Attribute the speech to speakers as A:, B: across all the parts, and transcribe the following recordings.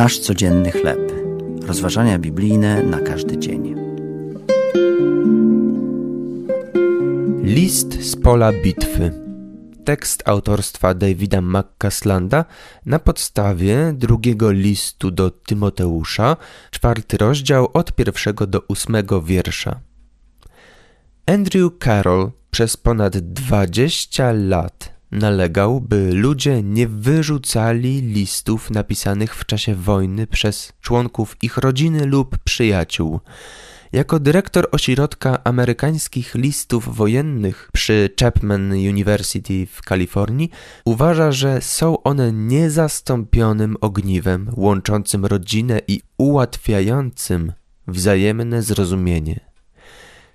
A: Nasz codzienny chleb. Rozważania biblijne na każdy dzień.
B: List z pola bitwy. Tekst autorstwa Davida McCaslanda na podstawie drugiego listu do Tymoteusza, czwarty rozdział od pierwszego do ósmego wiersza. Andrew Carroll przez ponad 20 lat nalegał, by ludzie nie wyrzucali listów napisanych w czasie wojny przez członków ich rodziny lub przyjaciół. Jako dyrektor ośrodka amerykańskich listów wojennych przy Chapman University w Kalifornii uważa, że są one niezastąpionym ogniwem łączącym rodzinę i ułatwiającym wzajemne zrozumienie.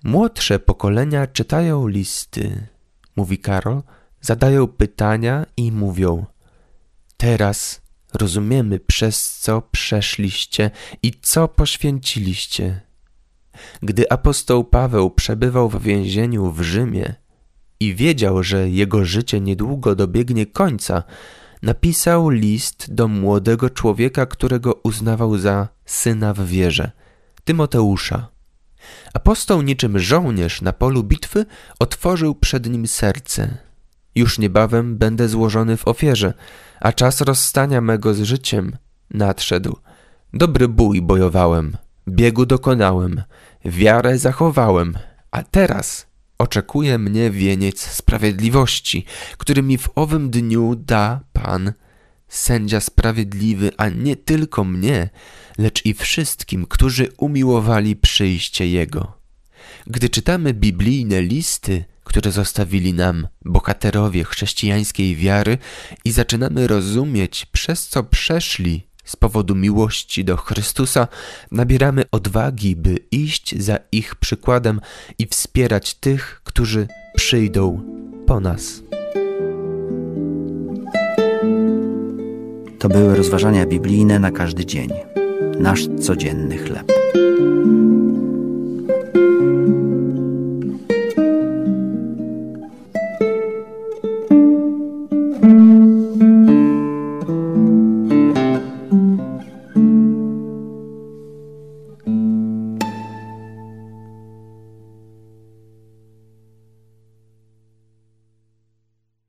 B: Młodsze pokolenia czytają listy, mówi Karol, zadają pytania i mówią: Teraz rozumiemy, przez co przeszliście i co poświęciliście. Gdy apostoł Paweł przebywał w więzieniu w Rzymie i wiedział, że jego życie niedługo dobiegnie końca, napisał list do młodego człowieka, którego uznawał za syna w wierze, Tymoteusza. Apostoł niczym żołnierz na polu bitwy otworzył przed nim serce. Już niebawem będę złożony w ofierze, a czas rozstania mego z życiem nadszedł. Dobry bój bojowałem, biegu dokonałem, wiarę zachowałem, a teraz oczekuje mnie wieniec sprawiedliwości, który mi w owym dniu da Pan, sędzia sprawiedliwy, a nie tylko mnie, lecz i wszystkim, którzy umiłowali przyjście Jego. Gdy czytamy biblijne listy, które zostawili nam bohaterowie chrześcijańskiej wiary i zaczynamy rozumieć, przez co przeszli z powodu miłości do Chrystusa, nabieramy odwagi, by iść za ich przykładem i wspierać tych, którzy przyjdą po nas.
A: To były rozważania biblijne na każdy dzień. Nasz codzienny chleb.